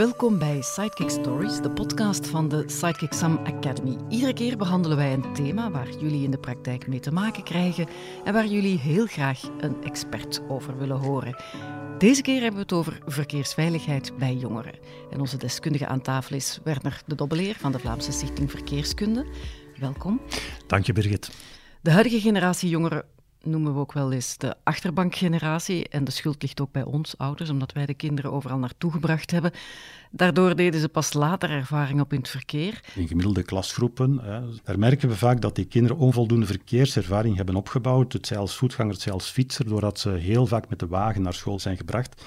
Welkom bij Sidekick Stories, de podcast van de Sidekick Sam Academy. Iedere keer behandelen wij een thema waar jullie in de praktijk mee te maken krijgen en waar jullie heel graag een expert over willen horen. Deze keer hebben we het over verkeersveiligheid bij jongeren. En onze deskundige aan tafel is Werner de Dobbeleer van de Vlaamse Stichting Verkeerskunde. Welkom. Dank je, Birgit. De huidige generatie jongeren noemen we ook wel eens de achterbankgeneratie. En de schuld ligt ook bij ons, ouders, omdat wij de kinderen overal naartoe gebracht hebben. Daardoor deden ze pas later ervaring op in het verkeer. In gemiddelde klasgroepen, hè, daar merken we vaak dat die kinderen onvoldoende verkeerservaring hebben opgebouwd. Het zij als voetganger, het als fietser, doordat ze heel vaak met de wagen naar school zijn gebracht.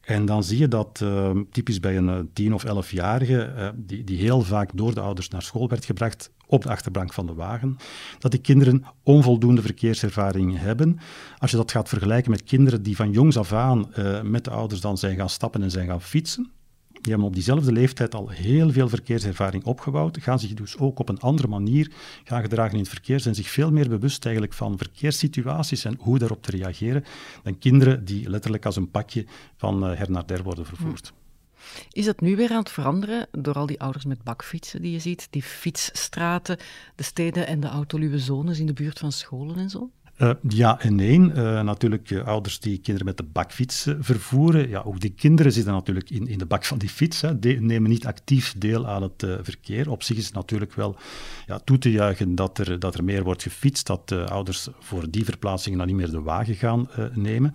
En dan zie je dat uh, typisch bij een uh, tien- of elfjarige, uh, die, die heel vaak door de ouders naar school werd gebracht, op de achterbank van de wagen, dat die kinderen onvoldoende verkeerservaring hebben. Als je dat gaat vergelijken met kinderen die van jongs af aan met de ouders dan zijn gaan stappen en zijn gaan fietsen, die hebben op diezelfde leeftijd al heel veel verkeerservaring opgebouwd, gaan zich dus ook op een andere manier gaan gedragen in het verkeer, zijn zich veel meer bewust eigenlijk van verkeerssituaties en hoe daarop te reageren, dan kinderen die letterlijk als een pakje van her naar der worden vervoerd. Is dat nu weer aan het veranderen door al die ouders met bakfietsen die je ziet, die fietsstraten, de steden en de autoluwe zones in de buurt van scholen en zo? Uh, ja en nee. Uh, natuurlijk uh, ouders die kinderen met de bakfiets vervoeren. Ja, ook die kinderen zitten natuurlijk in, in de bak van die fiets. Hè. Die nemen niet actief deel aan het verkeer. Op zich is het natuurlijk wel ja, toe te juichen dat er, dat er meer wordt gefietst. Dat ouders voor die verplaatsingen dan niet meer de wagen gaan nemen.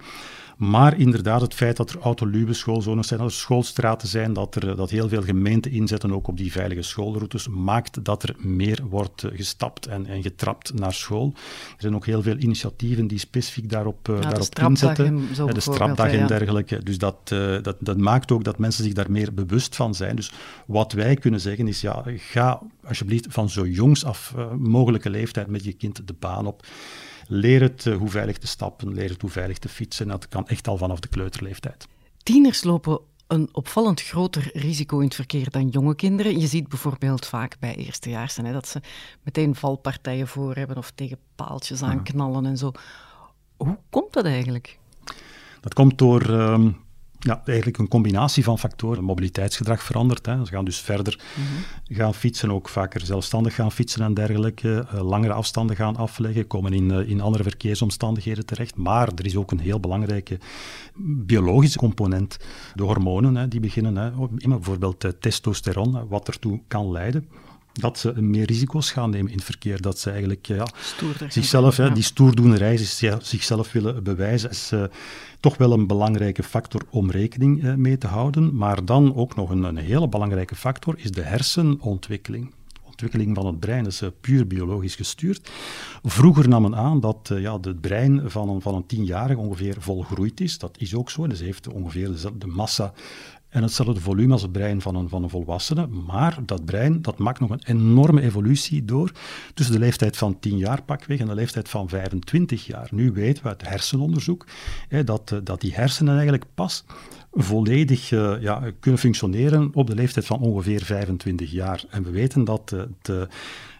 Maar inderdaad, het feit dat er autolube schoolzones zijn, dat er schoolstraten zijn, dat, er, dat heel veel gemeenten inzetten ook op die veilige schoolroutes, maakt dat er meer wordt gestapt en, en getrapt naar school. Er zijn ook heel veel initiatieven die specifiek daarop, ja, daarop inzetten. De strapdag en dergelijke. Dus dat, dat, dat maakt ook dat mensen zich daar meer bewust van zijn. Dus wat wij kunnen zeggen is, ja, ga alsjeblieft van zo jongs af uh, mogelijke leeftijd met je kind de baan op. Leer het uh, hoe veilig te stappen, leer het hoe veilig te fietsen. Dat kan echt al vanaf de kleuterleeftijd. Tieners lopen een opvallend groter risico in het verkeer dan jonge kinderen. Je ziet bijvoorbeeld vaak bij eerstejaarsen hè, dat ze meteen valpartijen voor hebben of tegen paaltjes aanknallen en zo. Hoe komt dat eigenlijk? Dat komt door uh, ja, eigenlijk een combinatie van factoren. Mobiliteitsgedrag verandert. Hè. Ze gaan dus verder mm-hmm. gaan fietsen, ook vaker zelfstandig gaan fietsen en dergelijke. Uh, langere afstanden gaan afleggen, komen in, uh, in andere verkeersomstandigheden terecht. Maar er is ook een heel belangrijke biologische component. De hormonen hè, die beginnen, hè, bijvoorbeeld uh, testosteron, wat ertoe kan leiden dat ze meer risico's gaan nemen in het verkeer. Dat ze eigenlijk ja, zichzelf, hè, die stoerdoenerij, zichzelf willen bewijzen, is uh, toch wel een belangrijke factor om rekening uh, mee te houden. Maar dan ook nog een, een hele belangrijke factor is de hersenontwikkeling ontwikkeling van het brein is uh, puur biologisch gestuurd. Vroeger nam men aan dat uh, ja, het brein van een, van een tienjarige ongeveer volgroeid is. Dat is ook zo. Dus heeft ongeveer dezelfde massa en hetzelfde volume als het brein van een, van een volwassene. Maar dat brein dat maakt nog een enorme evolutie door tussen de leeftijd van 10 jaar pakweg en de leeftijd van 25 jaar. Nu weten we uit hersenonderzoek hè, dat, eh, dat die hersenen eigenlijk pas volledig uh, ja, kunnen functioneren op de leeftijd van ongeveer 25 jaar. En we weten dat uh, de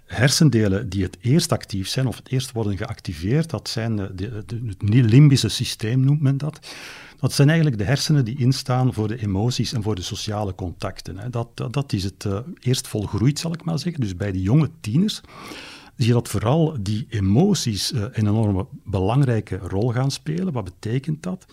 hersendelen die het eerst actief zijn of het eerst worden geactiveerd, dat zijn de, het limbische systeem noemt men dat. Dat zijn eigenlijk de hersenen die instaan voor de emoties en voor de sociale contacten. Hè. Dat, dat, is het uh, eerst volgroeid, zal ik maar zeggen. Dus bij de jonge tieners zie je dat vooral die emoties uh, een enorme belangrijke rol gaan spelen. Wat betekent dat?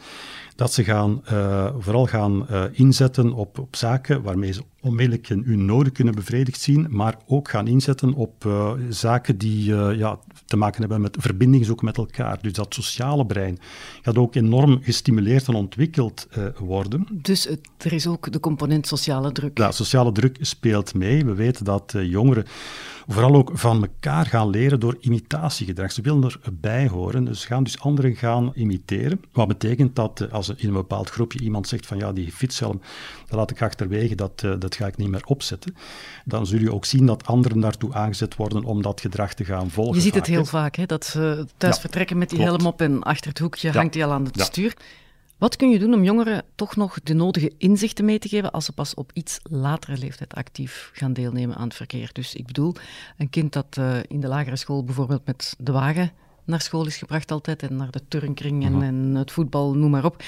Dat ze gaan, uh, vooral gaan uh, inzetten op, op zaken waarmee ze onmiddellijk hun noden kunnen bevredigd zien, maar ook gaan inzetten op uh, zaken die ja, te maken hebben met verbindingen ook met elkaar. Dus dat sociale brein gaat ook enorm gestimuleerd en ontwikkeld worden. Dus het, er is ook de component sociale druk. Ja, sociale druk speelt mee. We weten dat jongeren vooral ook van elkaar gaan leren door imitatiegedrag. Ze willen erbij horen, dus ze gaan dus anderen gaan imiteren. Wat betekent dat als in een bepaald groepje iemand zegt van ja, die fietshelm, dat laat ik achterwege, dat, uh, dat ga ik niet meer opzetten. Dan zul je ook zien dat anderen daartoe aangezet worden om dat gedrag te gaan volgen. Je ziet het heel vaak, hè, dat ze thuis ja, vertrekken met die klopt. helm op en achter het hoekje ja. hangt die al aan het stuur. Wat kun je doen om jongeren toch nog de nodige inzichten mee te geven als ze pas op iets latere leeftijd actief gaan deelnemen aan het verkeer? Dus ik bedoel, een kind dat uh, in de lagere school bijvoorbeeld met de wagen naar school is gebracht altijd en naar de turnkring en, mm-hmm. en het voetbal, noem maar op.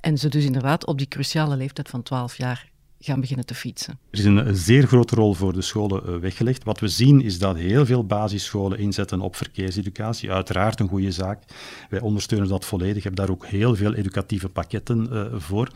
En ze dus inderdaad op die cruciale leeftijd van 12 jaar gaan beginnen te fietsen? Er is een, zeer grote rol voor de scholen uh, weggelegd. Wat we zien is dat heel veel basisscholen inzetten op verkeerseducatie. Uiteraard een goede zaak. Wij ondersteunen dat volledig. hebben daar ook heel veel educatieve pakketten uh, voor.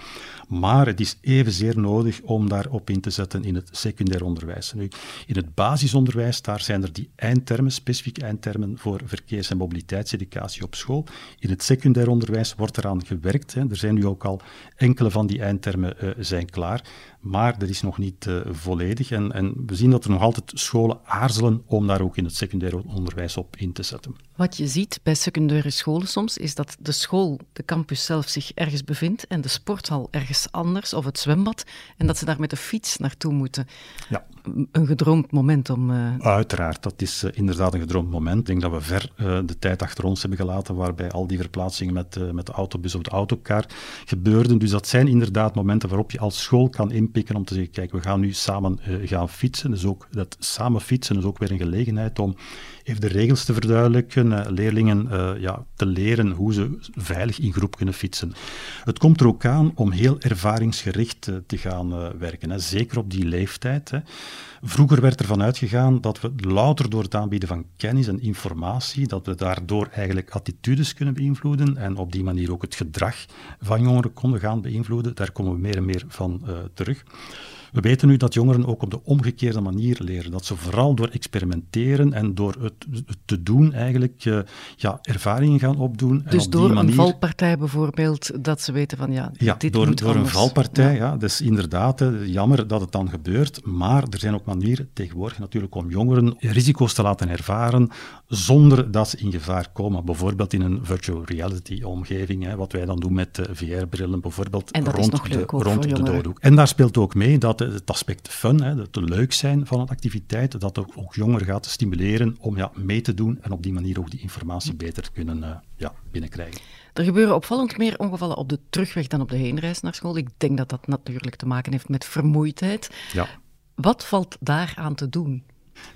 Maar het is evenzeer nodig om daarop in te zetten in het secundair onderwijs. Nu, in het basisonderwijs daar zijn er die eindtermen, specifieke eindtermen voor verkeers- en mobiliteitseducatie op school. In het secundair onderwijs wordt eraan gewerkt. Hè. Er zijn nu ook al enkele van die eindtermen uh, zijn klaar maar dat is nog niet uh, volledig. En, en, we zien dat er nog altijd scholen aarzelen om daar ook in het secundair onderwijs op in te zetten. Wat je ziet bij secundaire scholen soms, is dat de school, de campus zelf, zich ergens bevindt en de sporthal ergens anders, of het zwembad, en dat ze daar met de fiets naartoe moeten. Ja. Een gedroomd moment om... Uh... Uiteraard, dat is uh, inderdaad een gedroomd moment. Ik denk dat we ver de tijd achter ons hebben gelaten waarbij al die verplaatsingen met, met de autobus of de autocar gebeurden. Dus dat zijn inderdaad momenten waarop je als school kan inpikken om te zeggen, kijk, we gaan nu samen gaan fietsen. Dus ook dat samen fietsen is ook weer een gelegenheid om even de regels te verduidelijken, uh, leerlingen uh, ja, te leren hoe ze veilig in groep kunnen fietsen. Het komt er ook aan om heel ervaringsgericht uh, te gaan werken, hè. zeker op die leeftijd. Hè. Vroeger werd ervan uitgegaan dat we louter door het aanbieden van kennis en informatie, dat we daardoor eigenlijk attitudes kunnen beïnvloeden en op die manier ook het gedrag van jongeren konden gaan beïnvloeden. Daar komen we meer en meer van terug. We weten nu dat jongeren ook op de omgekeerde manier leren. Dat ze vooral door experimenteren en door het, het te doen eigenlijk uh, ja, ervaringen gaan opdoen. Dus en op door die manier... een valpartij bijvoorbeeld, dat ze weten van ja, ja dit door, moet door anders. een valpartij, ja. ja. dat is inderdaad jammer dat het dan gebeurt. Maar er zijn ook manieren tegenwoordig natuurlijk om jongeren risico's te laten ervaren zonder dat ze in gevaar komen. Bijvoorbeeld in een virtual reality omgeving, hè, wat wij dan doen met uh, VR-brillen, bijvoorbeeld en dat rond, is nog de, leuk rond de doodhoek. En daar speelt ook mee dat het aspect fun, hè, het leuk zijn van een activiteit, dat ook, ook jongeren gaat stimuleren om ja, mee te doen en op die manier ook die informatie beter te kunnen uh, ja, binnenkrijgen. Er gebeuren opvallend meer ongevallen op de terugweg dan op de heenreis naar school. Ik denk dat dat natuurlijk te maken heeft met vermoeidheid. Ja. Wat valt daaraan te doen?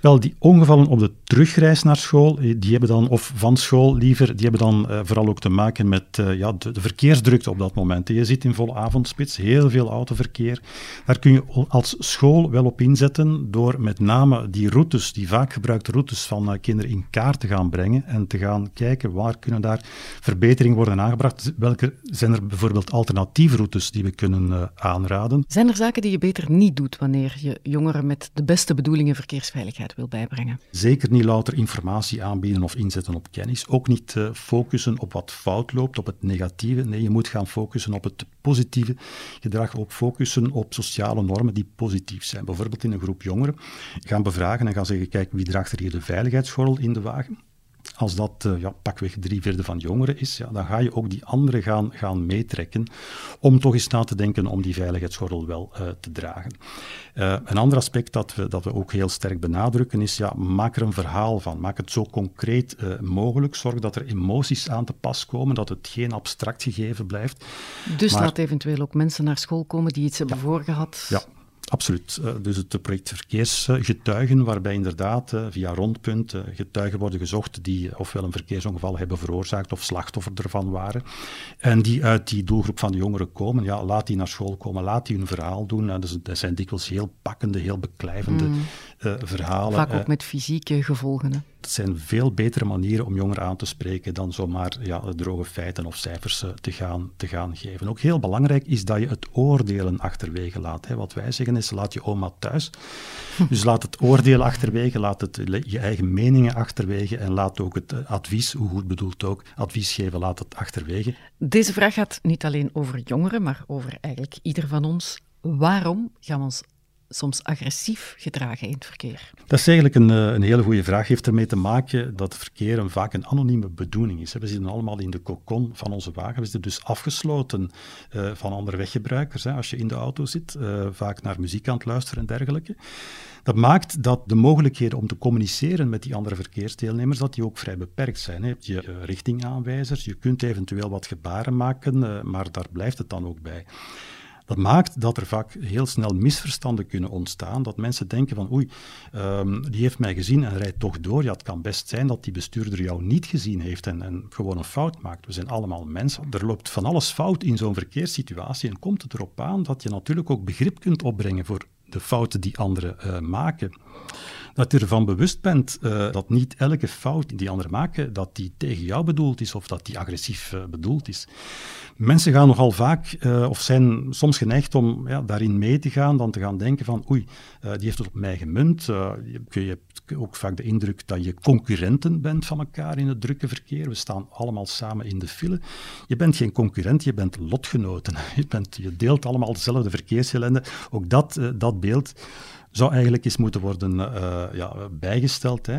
Wel, die ongevallen op de terugreis naar school, die hebben dan, of van school liever, die hebben dan uh, vooral ook te maken met uh, ja, de, verkeersdrukte op dat moment. Je zit in volle avondspits, heel veel autoverkeer. Daar kun je als school wel op inzetten door met name die routes, die vaak gebruikte routes van kinderen in kaart te gaan brengen en te gaan kijken waar kunnen daar verbeteringen worden aangebracht. Welke zijn er bijvoorbeeld alternatieve routes die we kunnen aanraden? Zijn er zaken die je beter niet doet wanneer je jongeren met de beste bedoelingen verkeersveiligheid wil bijbrengen. Zeker niet louter informatie aanbieden of inzetten op kennis. Ook niet uh, focussen op wat fout loopt, op het negatieve. Nee, je moet gaan focussen op het positieve gedrag. Ook focussen op sociale normen die positief zijn. Bijvoorbeeld in een groep jongeren gaan bevragen en gaan zeggen: kijk, wie draagt er hier de veiligheidsgordel in de wagen? Als dat uh, ja, pakweg drie vierde van jongeren is, ja, dan ga je ook die anderen gaan, gaan meetrekken om toch eens na te denken om die veiligheidsgordel wel uh, te dragen. Uh, een ander aspect dat we, dat we ook heel sterk benadrukken is, ja, maak er een verhaal van. Maak het zo concreet mogelijk. Zorg dat er emoties aan te pas komen, dat het geen abstract gegeven blijft. Dus maar, laat eventueel ook mensen naar school komen die iets hebben ja, voorgehad. Ja, Absoluut. Uh, dus het project Verkeersgetuigen, waarbij inderdaad uh, via rondpunt uh, getuigen worden gezocht die ofwel een verkeersongeval hebben veroorzaakt of slachtoffer ervan waren. En die uit die doelgroep van de jongeren komen. Ja, laat die naar school komen, laat die hun verhaal doen. dus dat zijn dikwijls heel pakkende, heel beklijvende mm. verhalen. Vaak ook met fysieke gevolgen. Hè? Het zijn veel betere manieren om jongeren aan te spreken dan zomaar ja, droge feiten of cijfers te, gaan, te gaan geven. Ook heel belangrijk is dat je het oordelen achterwege laat. Hè. Wat wij zeggen is, laat je oma thuis. Dus laat het oordeel achterwege, laat het, je eigen meningen achterwege en laat ook het advies, hoe goed bedoeld ook, advies geven, laat het achterwege. Deze vraag gaat niet alleen over jongeren, maar over eigenlijk ieder van ons. Waarom gaan we ons soms agressief gedragen in het verkeer? Dat is eigenlijk een, een hele goede vraag. Heeft ermee te maken dat verkeer een, vaak een anonieme bedoeling is. We zitten allemaal in de kokon van onze wagen. We zitten dus afgesloten uh, van andere weggebruikers. Hè. Als je in de auto zit, uh, vaak naar muziek aan het luisteren en dergelijke. Dat maakt dat de mogelijkheden om te communiceren met die andere verkeersdeelnemers, dat die ook vrij beperkt zijn. Je hebt je richtingaanwijzers, je kunt eventueel wat gebaren maken, maar daar blijft het dan ook bij. Dat maakt dat er vaak heel snel misverstanden kunnen ontstaan, dat mensen denken van oei, um, die heeft mij gezien en rijdt toch door. Ja, het kan best zijn dat die bestuurder jou niet gezien heeft en, en gewoon een fout maakt. We zijn allemaal mensen. Er loopt van alles fout in zo'n verkeerssituatie en komt het erop aan dat je natuurlijk ook begrip kunt opbrengen voor de fouten die anderen uh, maken dat je ervan bewust bent uh, dat niet elke fout die anderen maken, dat die tegen jou bedoeld is of dat die agressief uh, bedoeld is. Mensen gaan nogal vaak, of zijn soms geneigd om ja, daarin mee te gaan, dan te gaan denken van oei, die heeft het op mij gemunt. Je, je, ook vaak de indruk dat je concurrenten bent van elkaar in het drukke verkeer. We staan allemaal samen in de file. Je bent geen concurrent, je bent lotgenoten. Je, bent, je deelt allemaal dezelfde verkeersellende. Ook dat, dat beeld zou eigenlijk eens moeten worden uh, ja, bijgesteld. Hè.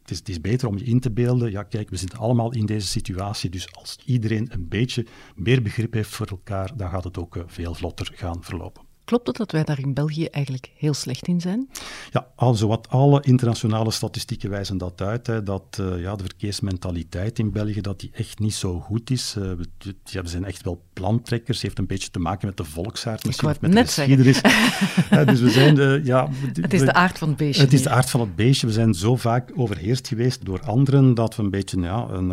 Het is, het is, beter om je in te beelden, ja kijk, we zitten allemaal in deze situatie, dus als iedereen een beetje meer begrip heeft voor elkaar, dan gaat het ook uh, veel vlotter gaan verlopen. Klopt het dat wij daar in België eigenlijk heel slecht in zijn? Ja, al zowat alle internationale statistieken wijzen dat uit. Hè, dat uh, ja, de verkeersmentaliteit in België dat die echt niet zo goed is. Uh, we, ja, we zijn echt wel plantrekkers. heeft een beetje te maken met de volksaard, misschien met net de geschiedenis. ja, dus we zijn, uh, ja, het is de aard van het beestje. Het is de aard van het beestje. We zijn zo vaak overheerst geweest door anderen dat we een beetje ja, een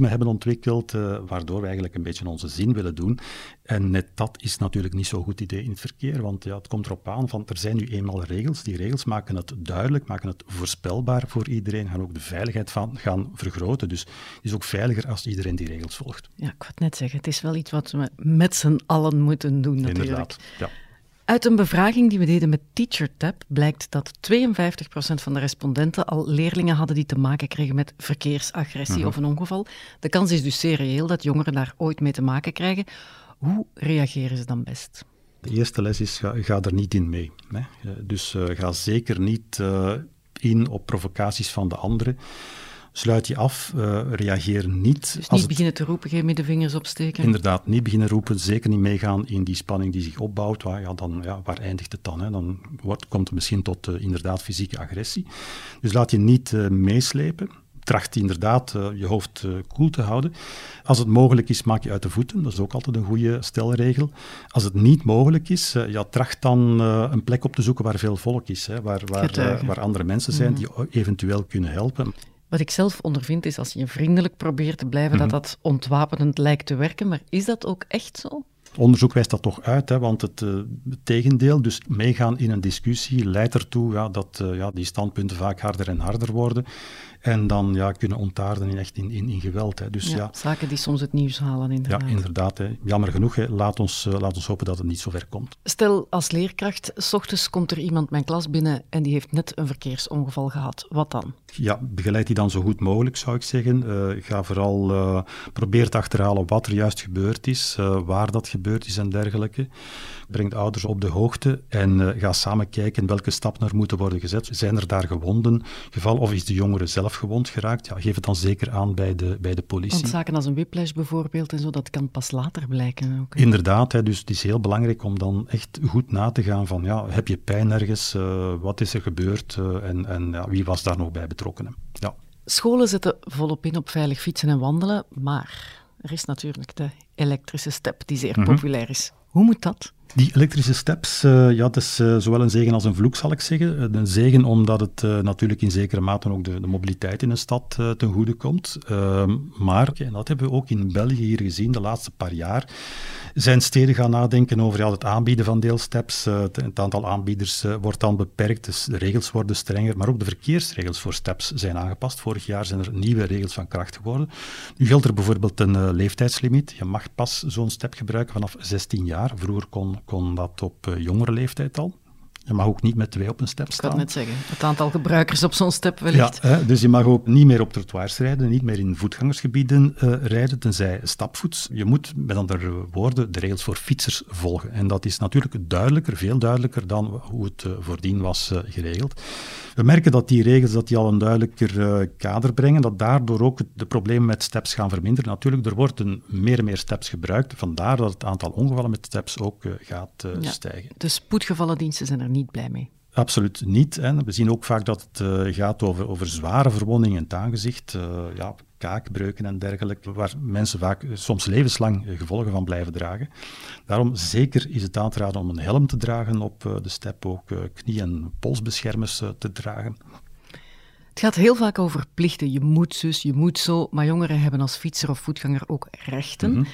uh, hebben ontwikkeld, waardoor we eigenlijk een beetje onze zin willen doen. En net dat is natuurlijk niet zo'n goed idee in het verkeer, want ja, het komt erop aan van er zijn nu eenmaal regels. Die regels maken het duidelijk, maken het voorspelbaar voor iedereen, gaan ook de veiligheid van gaan vergroten. Dus het is ook veiliger als iedereen die regels volgt. Ja, ik wou net zeggen, het is wel iets wat we met z'n allen moeten doen natuurlijk. Inderdaad, ja. Uit een bevraging die we deden met TeacherTap blijkt dat 52% van de respondenten al leerlingen hadden die te maken kregen met verkeersagressie Mhm. of een ongeval. De kans is dus zeer reëel dat jongeren daar ooit mee te maken krijgen. Hoe reageren ze dan best? De eerste les is, ga, ga er niet in mee. Hè. Dus uh, ga zeker niet uh, in op provocaties van de anderen. Sluit je af, uh, reageer niet. Dus niet beginnen te roepen, geen middenvingers opsteken? Inderdaad, niet beginnen roepen, zeker niet meegaan in die spanning die zich opbouwt. Waar, ja, dan, ja, waar eindigt het dan? Hè? Dan wordt, komt het misschien tot inderdaad fysieke agressie. Dus laat je niet meeslepen tracht inderdaad uh, je hoofd uh, koel te houden. Als het mogelijk is, maak je uit de voeten. Dat is ook altijd een goede stelregel. Als het niet mogelijk is, uh, ja, tracht dan een plek op te zoeken waar veel volk is. Hè, waar, waar, waar andere mensen zijn mm. die eventueel kunnen helpen. Wat ik zelf ondervind is als je vriendelijk probeert te blijven, mm. dat dat ontwapenend lijkt te werken. Maar is dat ook echt zo? Onderzoek wijst dat toch uit, hè, want het, uh, tegendeel, dus meegaan in een discussie, leidt ertoe ja, dat uh, ja, die standpunten vaak harder en harder worden. En dan ja, kunnen ontaarden in, echt in, in, in geweld. Hè. Dus, ja, ja, zaken die soms het nieuws halen, inderdaad. Ja, inderdaad. Hè. Jammer genoeg. Hè. Laat, ons, uh, laat ons hopen dat het niet zo ver komt. Stel, als leerkracht, s ochtends komt er iemand mijn klas binnen en die heeft net een verkeersongeval gehad. Wat dan? Ja, begeleid die dan zo goed mogelijk, zou ik zeggen. Uh, ga vooral uh, probeer te achterhalen wat er juist gebeurd is, waar dat gebeurd is en dergelijke. Breng de ouders op de hoogte en ga samen kijken welke stappen er moeten worden gezet. Zijn er daar gewonden gevallen of is de jongere zelf gewond geraakt, ja, geef het dan zeker aan bij de, bij de politie. Want zaken als een whiplash bijvoorbeeld en zo, dat kan pas later blijken. Ook, Inderdaad, hè, dus het is heel belangrijk om dan echt goed na te gaan van, ja, heb je pijn ergens, uh, wat is er gebeurd uh, en, en ja, wie was daar nog bij betrokken? Ja. Scholen zetten volop in op veilig fietsen en wandelen, maar er is natuurlijk de elektrische step die zeer mm -hmm. populair is. Hoe moet dat? Die elektrische steps, uh, ja, dat is uh, zowel een zegen als een vloek, zal ik zeggen. Een zegen omdat het natuurlijk in zekere mate ook de, de mobiliteit in een stad ten goede komt. Ehm, maar, en dat hebben we ook in België hier gezien de laatste paar jaar, zijn steden gaan nadenken over ja, het aanbieden van deelsteps. Het, het, aantal aanbieders wordt dan beperkt, dus de regels worden strenger, maar ook de verkeersregels voor steps zijn aangepast. Vorig jaar zijn er nieuwe regels van kracht geworden. Nu geldt er bijvoorbeeld een leeftijdslimiet. Je mag pas zo'n step gebruiken vanaf 16 jaar. Vroeger kon kon dat op uh, jongere leeftijd al. Je mag ook niet met twee op een step staan. Ik kan net zeggen, het aantal gebruikers op zo'n step wellicht. Ja, hè, dus je mag ook niet meer op trottoirs rijden, niet meer in voetgangersgebieden uh, rijden, tenzij stapvoets. Je moet, met andere woorden, de regels voor fietsers volgen. En dat is natuurlijk duidelijker, veel duidelijker dan hoe het uh, voordien was uh, geregeld. We merken dat die regels dat die al een duidelijker kader brengen, dat daardoor ook de problemen met steps gaan verminderen. Natuurlijk, er worden meer en meer steps gebruikt, vandaar dat het aantal ongevallen met steps ook gaat ja, stijgen. De spoedgevallendiensten zijn er niet blij mee. Absoluut niet. Hè. We zien ook vaak dat het uh, gaat over, over zware verwondingen in het aangezicht. Uh, ja, kaakbreuken en dergelijke, waar mensen vaak soms levenslang gevolgen van blijven dragen. Daarom zeker is het aan te raden om een helm te dragen op de step, ook knie- en polsbeschermers te dragen. Het gaat heel vaak over plichten. Je moet zus, je moet zo. Maar jongeren hebben als fietser of voetganger ook rechten. Mhm.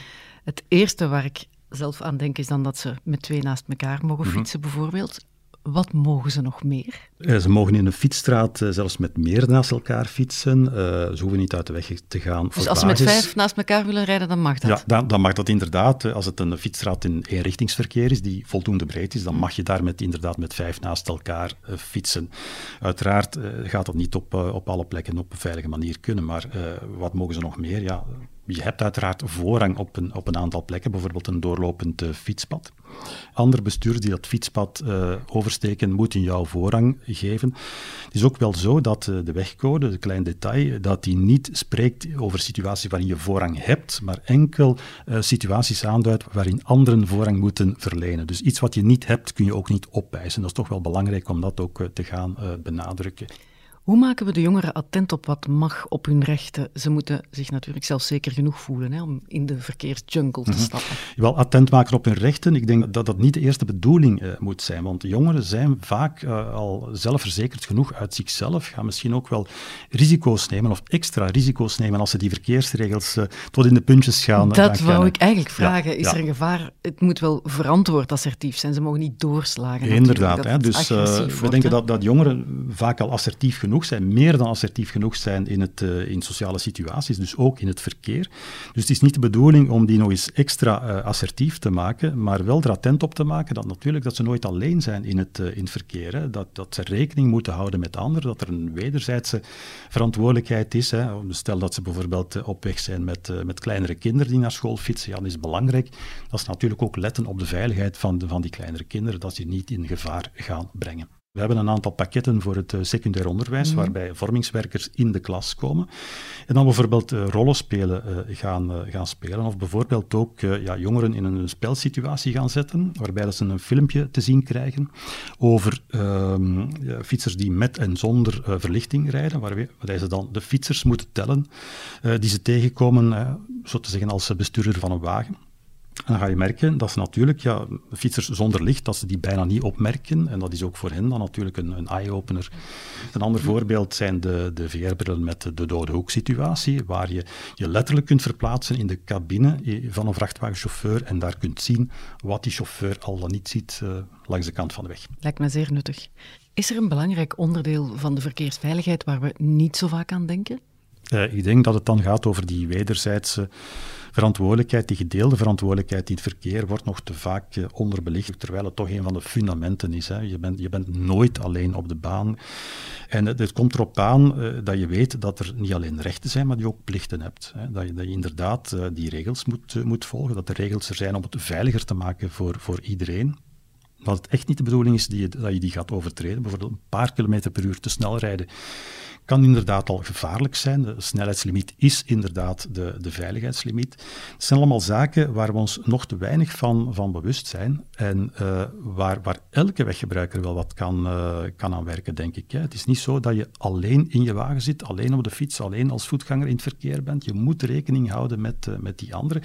Het eerste waar ik zelf aan denk is dan dat ze met twee naast elkaar mogen mhm. fietsen, bijvoorbeeld. Wat mogen ze nog meer? Eh, ze mogen in een fietsstraat eh, zelfs met meer naast elkaar fietsen. Uh, ze hoeven niet uit de weg te gaan. Dus als ze met vijf naast elkaar willen rijden, dan mag dat? Ja, dan, dan, mag dat inderdaad. Als het een fietsstraat in eenrichtingsverkeer is, die voldoende breed is, dan mag je daar met, inderdaad met vijf naast elkaar fietsen. Uiteraard gaat dat niet op, op alle plekken op een veilige manier kunnen, maar wat mogen ze nog meer? Ja, je hebt uiteraard voorrang op een, op een aantal plekken, bijvoorbeeld een doorlopend fietspad. Andere bestuurders die dat fietspad uh, oversteken, moeten jou voorrang geven. Het is ook wel zo dat uh, de wegcode, het klein detail, dat die niet spreekt over situaties waarin je voorrang hebt, maar enkel situaties aanduidt waarin anderen voorrang moeten verlenen. Dus iets wat je niet hebt, kun je ook niet opeisen. Dat is toch wel belangrijk om dat ook te gaan benadrukken. Hoe maken we de jongeren attent op wat mag op hun rechten? Ze moeten zich natuurlijk zelfzeker genoeg voelen hè, om in de verkeersjungle te mhm. stappen. Wel, attent maken op hun rechten, ik denk dat dat niet de eerste bedoeling uh, moet zijn. Want jongeren zijn vaak uh, al zelfverzekerd genoeg uit zichzelf, gaan misschien ook wel risico's nemen of extra risico's nemen als ze die verkeersregels uh, tot in de puntjes gaan Dat wou ik eigenlijk vragen. Is er een gevaar? Het moet wel verantwoord assertief zijn. Ze mogen niet doorslagen. Inderdaad. Hè, dus we denken dat, dat jongeren vaak al assertief genoeg zijn, meer dan assertief genoeg zijn in, het, uh, in sociale situaties, dus ook in het verkeer. Dus het is niet de bedoeling om die nog eens extra uh, assertief te maken, maar wel er attent op te maken dat natuurlijk dat ze nooit alleen zijn in het, uh, in verkeer. Dat, dat ze rekening moeten houden met anderen, dat er een wederzijdse verantwoordelijkheid is. Hè. Stel dat ze bijvoorbeeld op weg zijn met, met kleinere kinderen die naar school fietsen, ja, dan is belangrijk dat ze natuurlijk ook letten op de veiligheid van, de, van die kleinere kinderen, dat ze niet in gevaar gaan brengen. We hebben een aantal pakketten voor het eh, secundair onderwijs, mhm. waarbij vormingswerkers in de klas komen. En dan bijvoorbeeld uh, rollenspelen uh, gaan, gaan spelen. Of bijvoorbeeld ook ja, jongeren in een spelsituatie gaan zetten, waarbij ze een filmpje te zien krijgen over ehm, ja, fietsers die met en zonder verlichting rijden, waarbij ze dan de fietsers moeten tellen die ze tegenkomen, zo te zeggen als bestuurder van een wagen dan ga je merken dat ze natuurlijk, ja, fietsers zonder licht, dat ze die bijna niet opmerken. En dat is ook voor hen dan natuurlijk een, een eye-opener. Een ander voorbeeld zijn de, de VR-brillen met de dode hoek-situatie, waar je je letterlijk kunt verplaatsen in de cabine van een vrachtwagenchauffeur en daar kunt zien wat die chauffeur al dan niet ziet uh, langs de kant van de weg. Lijkt me zeer nuttig. Is er een belangrijk onderdeel van de verkeersveiligheid waar we niet zo vaak aan denken? Uh, ik denk dat het dan gaat over die wederzijdse verantwoordelijkheid, die gedeelde verantwoordelijkheid in het verkeer, wordt nog te vaak uh, onderbelicht, terwijl het toch een van de fundamenten is. Hè. Je, bent, je bent nooit alleen op de baan. En het, komt erop aan uh, dat je weet dat er niet alleen rechten zijn, maar dat je ook plichten hebt. Hè. Dat, je, dat je inderdaad die regels moet, moet volgen, dat de regels er zijn om het veiliger te maken voor, voor iedereen. Dat het echt niet de bedoeling is dat je die gaat overtreden, bijvoorbeeld een paar kilometer per uur te snel rijden kan inderdaad al gevaarlijk zijn. De snelheidslimiet is inderdaad de, de veiligheidslimiet. Het zijn allemaal zaken waar we ons nog te weinig van, van bewust zijn en uh, waar, waar elke weggebruiker wel wat kan, uh, kan aan werken, denk ik. Hè. Het is niet zo dat je alleen in je wagen zit, alleen op de fiets, alleen als voetganger in het verkeer bent. Je moet rekening houden met, uh, met die anderen.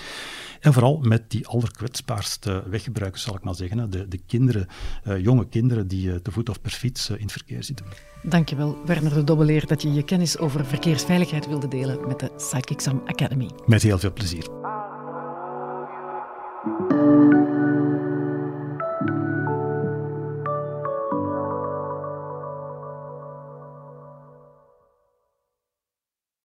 En vooral met die allerkwetsbaarste weggebruikers, zal ik maar zeggen. De, de kinderen, kinderen, eh, jonge kinderen die eh, te voet of per fiets eh, in het verkeer zitten. Dankjewel, Werner de Dobbeleer, dat je je kennis over verkeersveiligheid wilde delen met de Sidekicksam Academy. Met heel veel plezier.